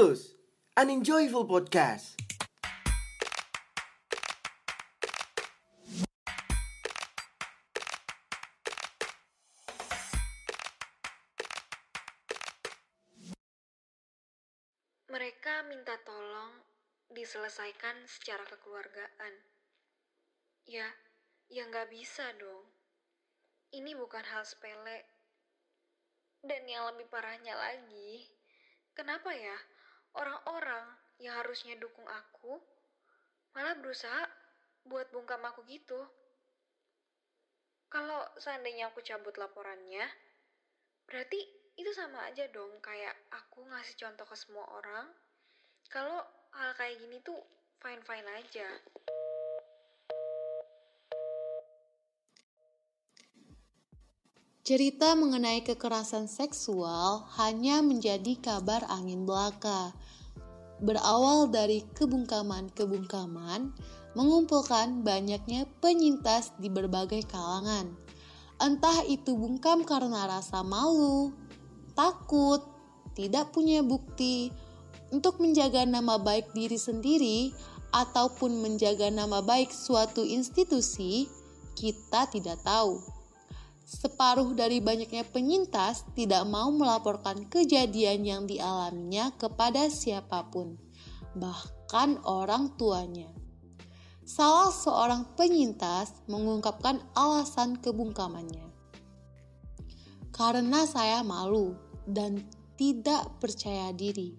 An enjoyable podcast. Mereka minta tolong diselesaikan secara kekeluargaan. Ya, ya nggak bisa dong. Ini bukan hal sepele. Dan yang lebih parahnya lagi, kenapa ya orang-orang yang harusnya dukung aku malah berusaha buat bungkam aku gitu? Kalau seandainya aku cabut laporannya, berarti itu sama aja dong kayak aku ngasih contoh ke semua orang kalau hal kayak gini tuh fine-fine aja. Cerita mengenai kekerasan seksual hanya menjadi kabar angin belaka. Berawal dari kebungkaman-kebungkaman, mengumpulkan banyaknya penyintas di berbagai kalangan. Entah itu bungkam karena rasa malu, takut, tidak punya bukti, untuk menjaga nama baik diri sendiri ataupun menjaga nama baik suatu institusi, kita tidak tahu. Separuh dari banyaknya penyintas tidak mau melaporkan kejadian yang dialaminya kepada siapa pun, bahkan orang tuanya. Salah seorang penyintas mengungkapkan alasan kebungkamannya. Karena saya malu dan tidak percaya diri.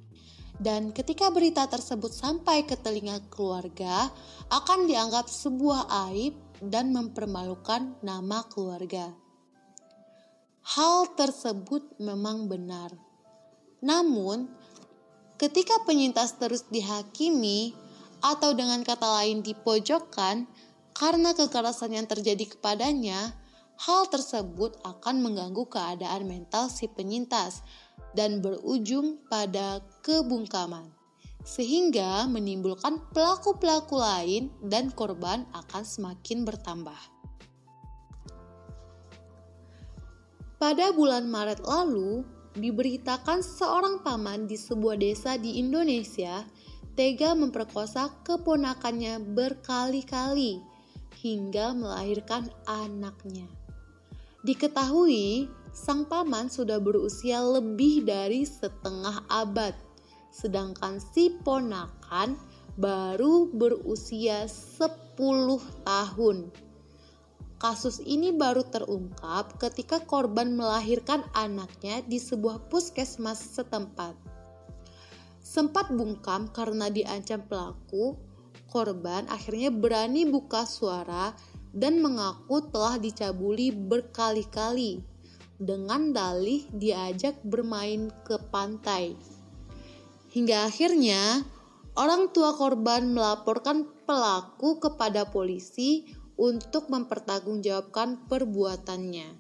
Dan ketika berita tersebut sampai ke telinga keluarga, akan dianggap sebuah aib dan mempermalukan nama keluarga. Hal tersebut memang benar. Namun, ketika penyintas terus dihakimi atau dengan kata lain dipojokkan karena kekerasan yang terjadi kepadanya, hal tersebut akan mengganggu keadaan mental si penyintas dan berujung pada kebungkaman, sehingga menimbulkan pelaku-pelaku lain dan korban akan semakin bertambah. Pada bulan Maret lalu, diberitakan seorang paman di sebuah desa di Indonesia tega memperkosa keponakannya berkali-kali hingga melahirkan anaknya. Diketahui, sang paman sudah berusia lebih dari setengah abad, sedangkan si ponakan baru berusia 10 tahun. Kasus ini baru terungkap ketika korban melahirkan anaknya di sebuah puskesmas setempat. Sempat bungkam karena diancam pelaku, korban akhirnya berani buka suara dan mengaku telah dicabuli berkali-kali dengan dalih diajak bermain ke pantai. Hingga akhirnya orang tua korban melaporkan pelaku kepada polisi untuk mempertanggungjawabkan perbuatannya.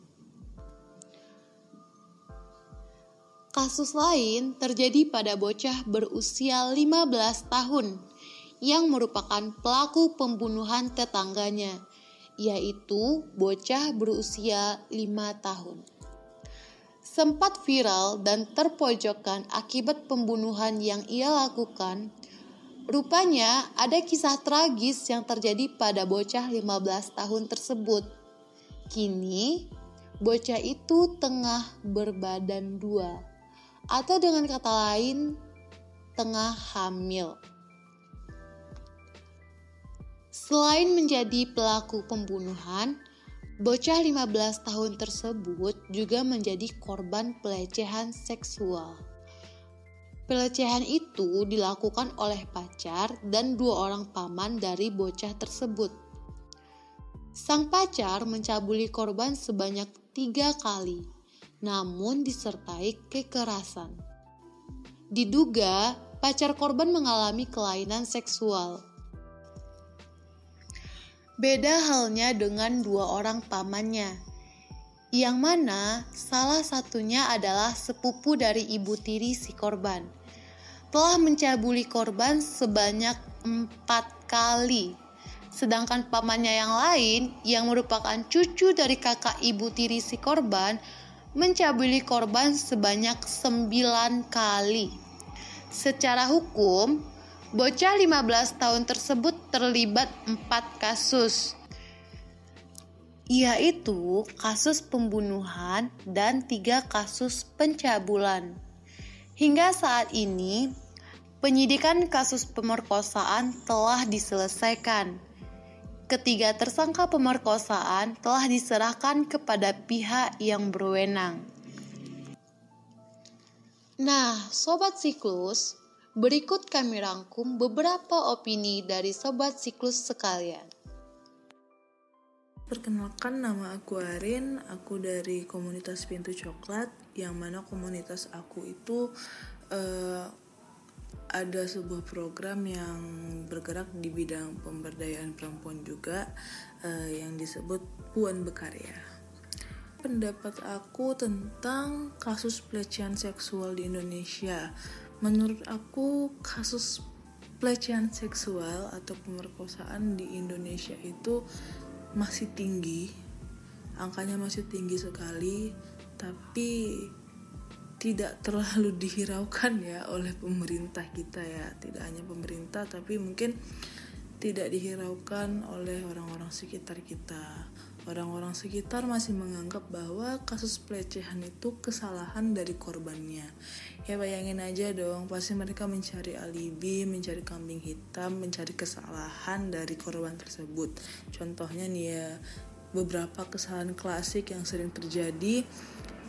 Kasus lain terjadi pada bocah berusia 15 tahun yang merupakan pelaku pembunuhan tetangganya, yaitu bocah berusia 5 tahun. Sempat viral dan terpojokkan akibat pembunuhan yang ia lakukan Rupanya ada kisah tragis yang terjadi pada bocah 15 tahun tersebut. Kini, bocah itu tengah berbadan dua, atau dengan kata lain, tengah hamil. Selain menjadi pelaku pembunuhan, bocah 15 tahun tersebut juga menjadi korban pelecehan seksual. Pelecehan itu dilakukan oleh pacar dan dua orang paman dari bocah tersebut. Sang pacar mencabuli korban sebanyak tiga kali, namun disertai kekerasan. Diduga pacar korban mengalami kelainan seksual. Beda halnya dengan dua orang pamannya, yang mana salah satunya adalah sepupu dari ibu tiri si korban telah mencabuli korban sebanyak empat kali. Sedangkan pamannya yang lain yang merupakan cucu dari kakak ibu tiri si korban mencabuli korban sebanyak sembilan kali. Secara hukum, bocah 15 tahun tersebut terlibat empat kasus, yaitu kasus pembunuhan dan tiga kasus pencabulan. Hingga saat ini, penyidikan kasus pemerkosaan telah diselesaikan. Ketiga tersangka pemerkosaan telah diserahkan kepada pihak yang berwenang. Nah, sobat siklus, berikut kami rangkum beberapa opini dari sobat siklus sekalian. Perkenalkan nama aku Arin, aku dari komunitas Pintu Coklat, yang mana komunitas aku itu uh, ada sebuah program yang bergerak di bidang pemberdayaan perempuan juga uh, yang disebut Puan Bekarya. Pendapat aku tentang kasus pelecehan seksual di Indonesia. Menurut aku kasus pelecehan seksual atau pemerkosaan di Indonesia itu masih tinggi angkanya masih tinggi sekali tapi tidak terlalu dihiraukan ya oleh pemerintah kita ya. Tidak hanya pemerintah tapi mungkin tidak dihiraukan oleh orang-orang sekitar kita. Orang-orang sekitar masih menganggap bahwa kasus pelecehan itu kesalahan dari korbannya. Ya bayangin aja dong pasti mereka mencari alibi mencari kambing hitam mencari kesalahan dari korban tersebut. Contohnya nih ya beberapa kesalahan klasik yang sering terjadi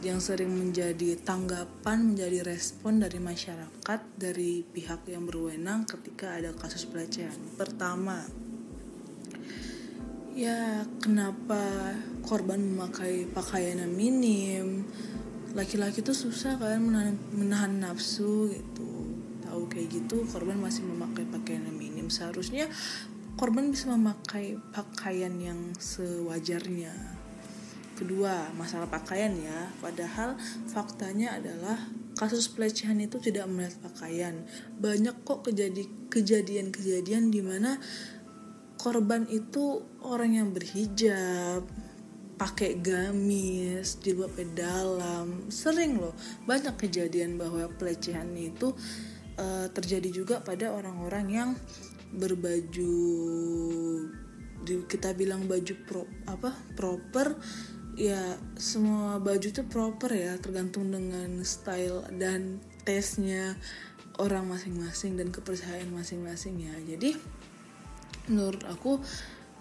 yang sering menjadi tanggapan menjadi respon dari masyarakat dari pihak yang berwenang ketika ada kasus pelecehan. Pertama ya kenapa korban memakai pakaian yang minim? Laki-laki tuh susah kan menahan, menahan nafsu gitu. Tahu kayak gitu korban masih memakai pakaian yang minim. Seharusnya korban bisa memakai pakaian yang sewajarnya kedua masalah pakaian ya. Padahal faktanya adalah kasus pelecehan itu tidak melihat pakaian. Banyak kok kejadian-kejadian di mana korban itu orang yang berhijab pakai gamis jilbab dalam sering loh. Banyak kejadian bahwa pelecehan itu uh, terjadi juga pada orang-orang yang berbaju kita bilang baju pro apa proper ya semua baju itu proper ya tergantung dengan style dan taste-nya orang masing-masing dan kepercayaan masing-masing ya. Jadi menurut aku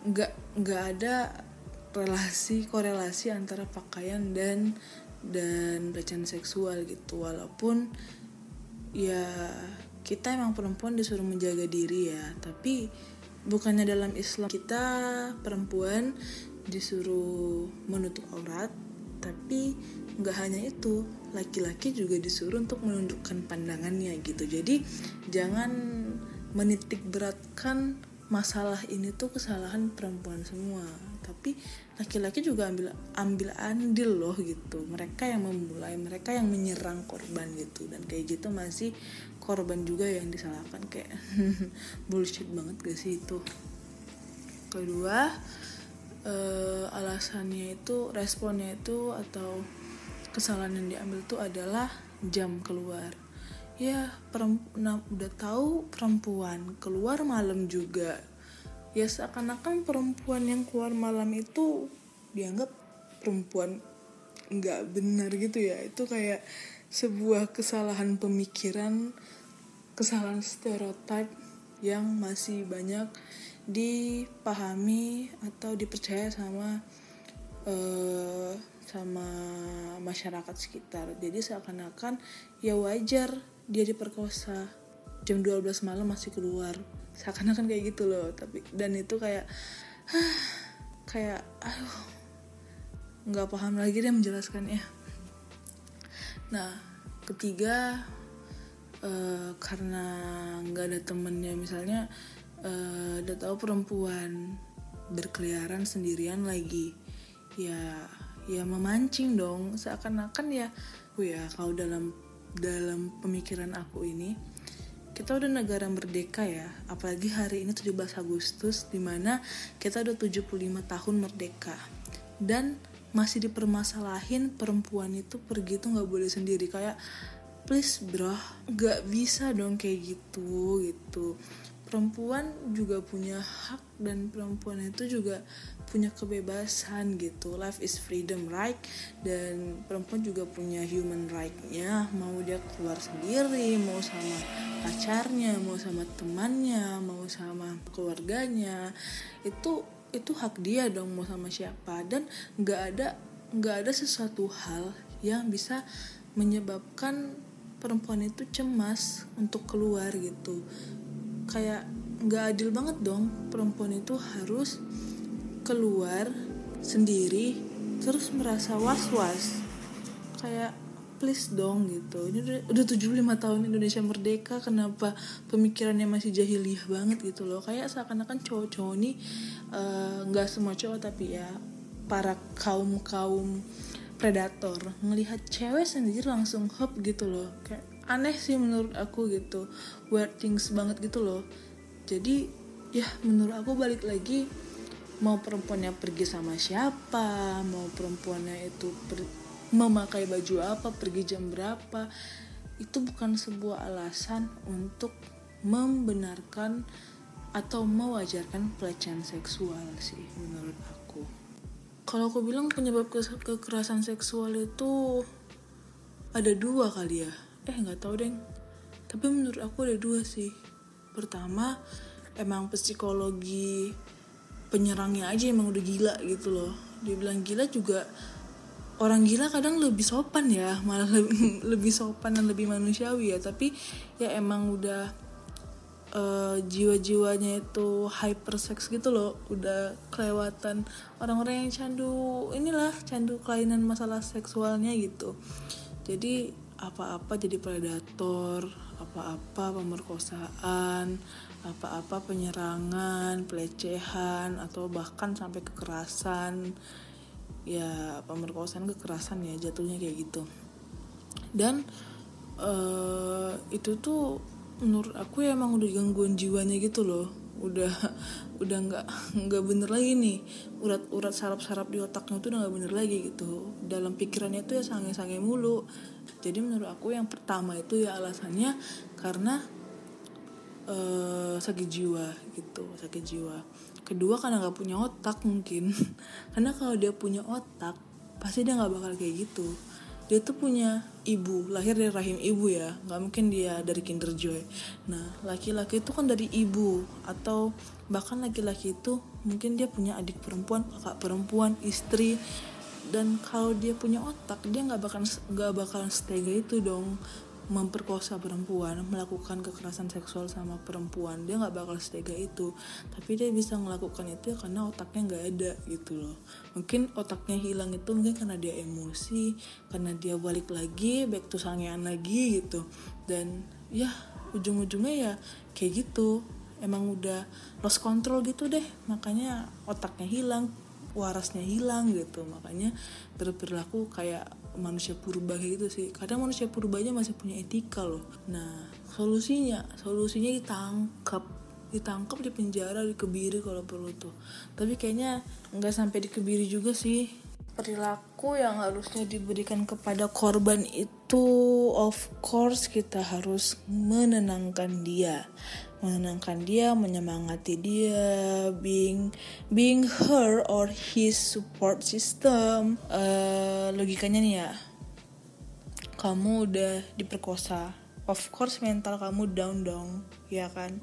nggak nggak ada relasi korelasi antara pakaian dan dan pelecehan seksual gitu. Walaupun ya kita emang perempuan disuruh menjaga diri ya. Tapi bukannya dalam Islam kita perempuan disuruh menutup aurat tapi nggak hanya itu laki-laki juga disuruh untuk menundukkan pandangannya gitu. Jadi jangan menitik beratkan masalah ini tuh kesalahan perempuan semua. Tapi laki-laki juga ambil ambil andil loh gitu. Mereka yang memulai mereka yang menyerang korban gitu. Dan kayak gitu masih korban juga yang disalahkan. Kayak bullshit banget gak sih itu? Kedua uh, alasannya itu responnya itu atau kesalahan yang diambil itu adalah jam keluar. Ya perempuan udah tahu perempuan keluar malam juga. Ya seakan-akan perempuan yang keluar malam itu dianggap perempuan nggak benar gitu ya. Itu kayak sebuah kesalahan pemikiran kesalahan stereotip yang masih banyak dipahami atau dipercaya sama uh, sama masyarakat sekitar. Jadi seakan-akan ya wajar dia diperkosa. Jam 12 malam masih keluar. Seakan-akan kayak gitu loh tapi dan itu kayak kayak aduh nggak paham lagi deh menjelaskannya. Nah ketiga uh, karena nggak ada temennya misalnya uh, udah tahu perempuan berkeliaran sendirian lagi. Ya ya memancing dong. Seakan-akan ya oh ya kalau dalam dalam pemikiran aku ini kita udah negara merdeka ya. Apalagi hari ini 17 Agustus di mana kita udah 75 tahun merdeka. Dan masih dipermasalahin perempuan itu pergi tuh nggak boleh sendiri. Kayak please bro nggak bisa dong kayak gitu gitu perempuan juga punya hak dan perempuan itu juga punya kebebasan gitu. Life is freedom right? Dan perempuan juga punya human right-nya. Mau dia keluar sendiri mau sama pacarnya mau sama temannya mau sama keluarganya itu itu hak dia dong mau sama siapa. Dan nggak ada nggak ada sesuatu hal yang bisa menyebabkan perempuan itu cemas untuk keluar gitu kayak nggak adil banget dong. Perempuan itu harus keluar sendiri terus merasa was-was. Kayak please dong gitu. Ini udah, udah 75 tahun Indonesia merdeka kenapa pemikirannya masih jahiliyah banget gitu loh. Kayak seakan-akan cowok-cowok ini nggak uh, semua cowok tapi ya para kaum kaum predator ngelihat cewek sendiri langsung hop gitu loh. Kayak aneh sih menurut aku gitu. Weird things banget gitu loh. Jadi ya menurut aku balik lagi mau perempuannya pergi sama siapa mau perempuannya itu per, memakai baju apa pergi jam berapa itu bukan sebuah alasan untuk membenarkan atau mewajarkan pelecehan seksual sih menurut aku. Kalau aku bilang penyebab ke kekerasan seksual itu ada dua kali ya eh nggak tahu deng. Tapi menurut aku ada dua sih. Pertama emang psikologi penyerangnya aja emang udah gila gitu loh. Dibilang gila juga orang gila kadang lebih sopan ya malah lebih, sopan dan lebih manusiawi ya. Tapi ya emang udah uh, jiwa-jiwanya itu hypersex gitu loh. Udah kelewatan orang-orang yang candu inilah candu kelainan masalah seksualnya gitu. Jadi apa-apa jadi predator apa-apa pemerkosaan apa-apa penyerangan pelecehan atau bahkan sampai kekerasan. Ya pemerkosaan kekerasan ya jatuhnya kayak gitu. Dan uh, itu tuh menurut aku ya emang udah gangguan jiwanya gitu loh. Udah udah nggak nggak bener lagi nih. Urat-urat sarap-sarap di otaknya tuh udah nggak bener lagi gitu. Dalam pikirannya tuh ya sange-sange mulu jadi menurut aku yang pertama itu ya alasannya karena uh, sakit jiwa gitu sakit jiwa. Kedua karena nggak punya otak mungkin. Karena kalau dia punya otak pasti dia nggak bakal kayak gitu. Dia tuh punya ibu lahir dari rahim ibu ya. Nggak mungkin dia dari kinder joy. Nah laki-laki itu kan dari ibu. Atau bahkan laki-laki itu mungkin dia punya adik perempuan kakak perempuan istri dan kalau dia punya otak dia nggak bakal nggak bakalan setega itu dong. Memperkosa perempuan melakukan kekerasan seksual sama perempuan dia nggak bakal setega itu. Tapi dia bisa melakukan itu ya karena otaknya nggak ada gitu loh. Mungkin otaknya hilang itu mungkin karena dia emosi karena dia balik lagi back to sangean lagi gitu. Dan ya ujung-ujungnya ya kayak gitu. Emang udah lost control gitu deh makanya otaknya hilang warasnya hilang gitu. Makanya berperilaku kayak manusia purba gitu sih. Kadang manusia purbanya masih punya etika loh. Nah solusinya solusinya ditangkap. Ditangkap di penjara dikebiri kalau perlu tuh. Tapi kayaknya nggak sampai dikebiri juga sih. Perilaku yang harusnya diberikan kepada korban itu of course kita harus menenangkan dia. Menenangkan dia menyemangati dia being being her or his support system. Uh, logikanya nih ya kamu udah diperkosa. Of course mental kamu down dong ya kan?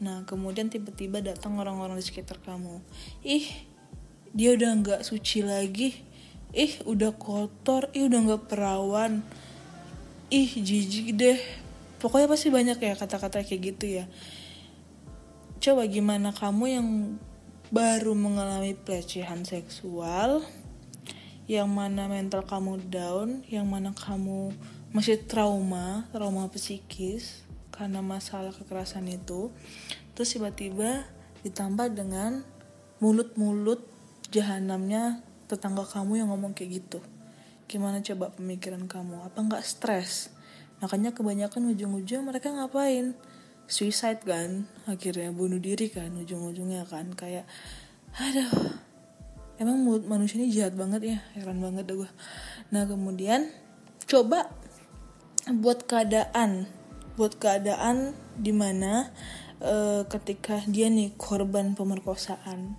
Nah kemudian tiba-tiba datang orang-orang di sekitar kamu. Ih dia udah nggak suci lagi. Ih udah kotor. Ih udah nggak perawan ih jijik deh pokoknya pasti banyak ya kata-kata kayak gitu ya coba gimana kamu yang baru mengalami pelecehan seksual yang mana mental kamu down, yang mana kamu masih trauma, trauma psikis karena masalah kekerasan itu. Terus tiba-tiba ditambah dengan mulut-mulut jahanamnya tetangga kamu yang ngomong kayak gitu. Gimana coba pemikiran kamu? Apa nggak stres? Makanya kebanyakan ujung-ujung mereka ngapain? Suicide kan, akhirnya bunuh diri kan, ujung-ujungnya kan kayak, aduh, emang mulut manusia ini jahat banget ya heran banget dah gue nah kemudian coba buat keadaan buat keadaan di mana uh, ketika dia nih korban pemerkosaan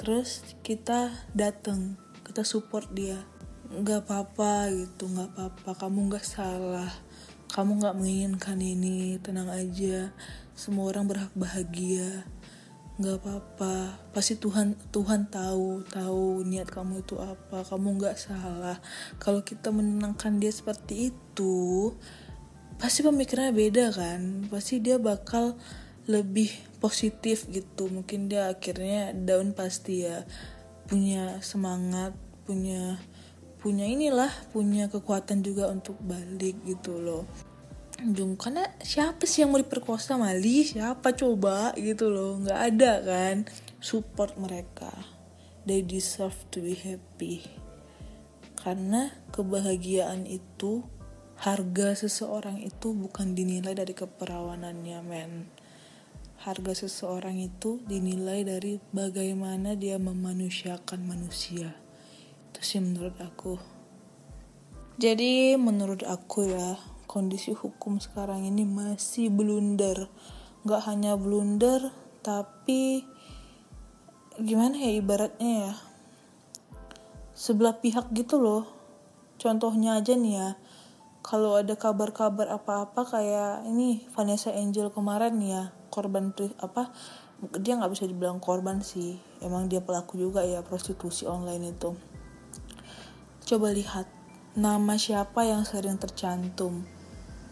terus kita datang kita support dia nggak apa-apa gitu nggak apa-apa. Kamu nggak salah. Kamu nggak menginginkan ini. Tenang aja. Semua orang berhak bahagia. Nggak apa-apa. Pasti Tuhan Tuhan tahu tahu niat kamu itu apa. Kamu nggak salah. Kalau kita menenangkan dia seperti itu pasti pemikirannya beda kan? Pasti dia bakal lebih positif gitu. Mungkin dia akhirnya daun pasti ya. Punya semangat punya punya inilah punya kekuatan juga untuk balik gitu loh. Jung karena siapa sih yang mau diperkosa Mali? Siapa coba gitu loh? Nggak ada kan? Support mereka. They deserve to be happy. Karena kebahagiaan itu harga seseorang itu bukan dinilai dari keperawanannya men. Harga seseorang itu dinilai dari bagaimana dia memanusiakan manusia itu sih menurut aku. Jadi menurut aku ya kondisi hukum sekarang ini masih blunder. Nggak hanya blunder tapi gimana ya ibaratnya ya? Sebelah pihak gitu loh. Contohnya aja nih ya kalau ada kabar-kabar apa-apa kayak ini Vanessa Angel kemarin ya korban apa dia nggak bisa dibilang korban sih. Emang dia pelaku juga ya prostitusi online itu coba lihat nama siapa yang sering tercantum?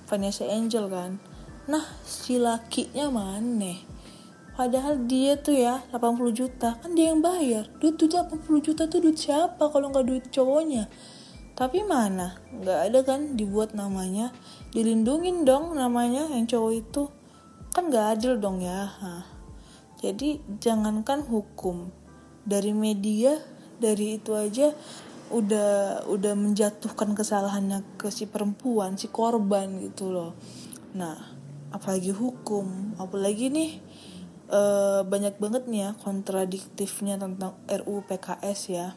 Vanessa Angel kan? Nah si lakinya mana? Padahal dia tuh ya 80 juta. Kan dia yang bayar. Duit tuh 80 juta tuh duit siapa kalau nggak duit cowoknya? Tapi mana? Nggak ada kan? Dibuat namanya dilindungin dong namanya yang cowok itu. Kan nggak adil dong ya Hah. jadi jangankan hukum. Dari media dari itu aja udah udah menjatuhkan kesalahannya ke si perempuan si korban gitu loh. Nah apalagi hukum apalagi nih e, banyak banget nih ya kontradiktifnya tentang RUU PKS ya.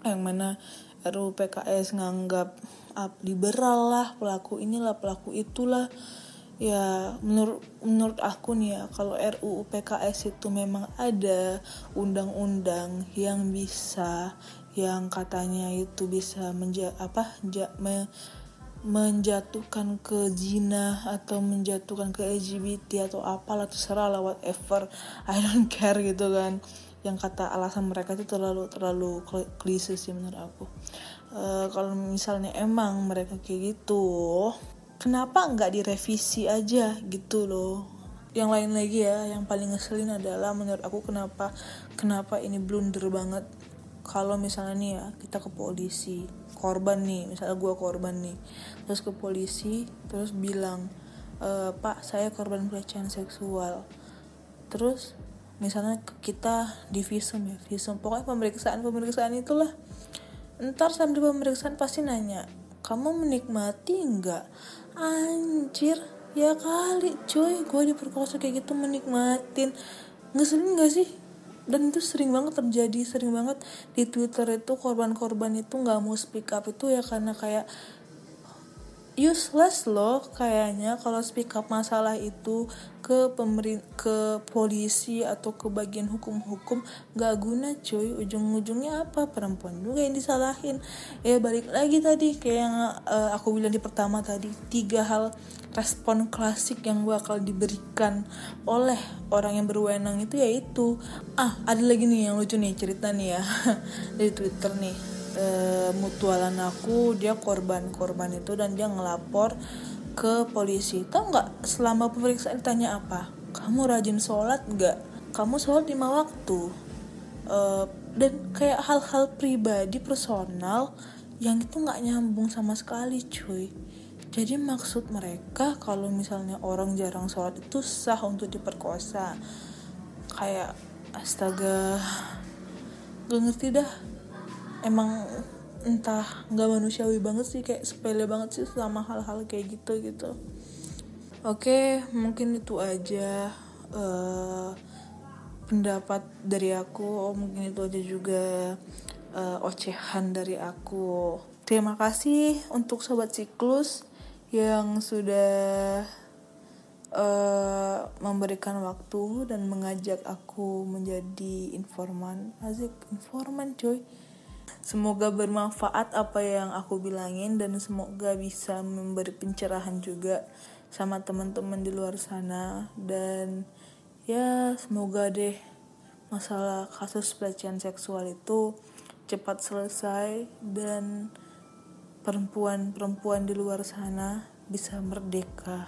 Yang mana RUU PKS nganggap up liberal lah pelaku inilah pelaku itulah. Ya menurut menurut aku nih ya kalau RUU PKS itu memang ada undang-undang yang bisa yang katanya itu bisa menja apa ja, me, menjatuhkan ke zina atau menjatuhkan ke LGBT atau apalah terserah lah whatever I don't care gitu kan. Yang kata alasan mereka itu terlalu terlalu klise sih menurut aku. Uh, kalau misalnya emang mereka kayak gitu kenapa nggak direvisi aja gitu loh. Yang lain lagi ya yang paling ngeselin adalah menurut aku kenapa kenapa ini blunder banget kalau misalnya nih ya kita ke polisi korban nih misalnya gue korban nih terus ke polisi terus bilang e, pak saya korban pelecehan seksual. Terus misalnya kita di visum ya visum. Pokoknya pemeriksaan pemeriksaan itulah. Ntar sambil pemeriksaan pasti nanya kamu menikmati nggak? Anjir ya kali cuy. Gue diperkosa kayak gitu menikmatin. Ngeselin gak sih dan itu sering banget terjadi sering banget di twitter itu korban-korban itu nggak mau speak up itu ya karena kayak useless loh kayaknya kalau speak up masalah itu ke pemerin ke polisi atau ke bagian hukum-hukum gak guna cuy. Ujung-ujungnya apa? Perempuan juga yang disalahin. Ya balik lagi tadi kayak yang uh, aku bilang di pertama tadi tiga hal respon klasik yang bakal diberikan oleh orang yang berwenang itu yaitu ah ada lagi nih yang lucu nih cerita nih ya dari twitter nih. E, mutualan aku dia korban korban itu dan dia ngelapor ke polisi. Tau nggak selama pemeriksaan ditanya apa? Kamu rajin sholat nggak? Kamu sholat lima waktu. E, dan kayak hal-hal pribadi personal yang itu nggak nyambung sama sekali cuy. Jadi maksud mereka kalau misalnya orang jarang sholat itu sah untuk diperkosa. Kayak astaga gak ngerti dah. Emang entah nggak manusiawi banget sih kayak sepele banget sih sama hal-hal kayak gitu gitu oke mungkin itu aja uh, pendapat dari aku oh, mungkin itu aja juga uh, ocehan dari aku terima kasih untuk sobat siklus yang sudah uh, memberikan waktu dan mengajak aku menjadi informan. Asik informan coy. Semoga bermanfaat apa yang aku bilangin dan semoga bisa memberi pencerahan juga sama teman-teman di luar sana dan ya semoga deh masalah kasus pelecehan seksual itu cepat selesai dan perempuan-perempuan di luar sana bisa merdeka.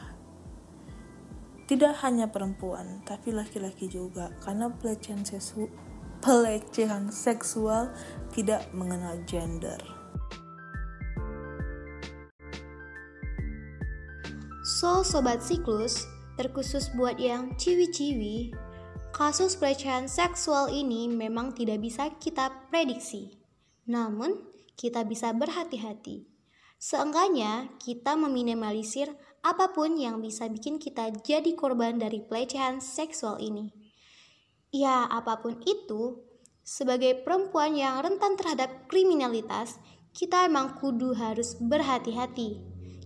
Tidak hanya perempuan, tapi laki-laki juga, karena pelecehan seksual, pelecehan seksual tidak mengenal gender. So, sobat siklus, terkhusus buat yang ciwi-ciwi, kasus pelecehan seksual ini memang tidak bisa kita prediksi. Namun, kita bisa berhati-hati. Seenggaknya, kita meminimalisir apa pun yang bisa bikin kita jadi korban dari pelecehan seksual ini. Ya, apa pun itu, sebagai perempuan yang rentan terhadap kriminalitas, kita emang kudu harus berhati-hati.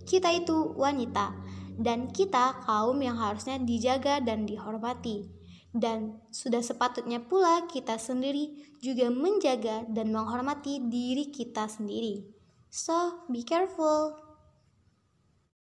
Kita itu wanita, dan kita kaum yang harusnya dijaga dan dihormati dan sudah sepatutnya pula kita sendiri juga menjaga dan menghormati diri kita sendiri. So, be careful.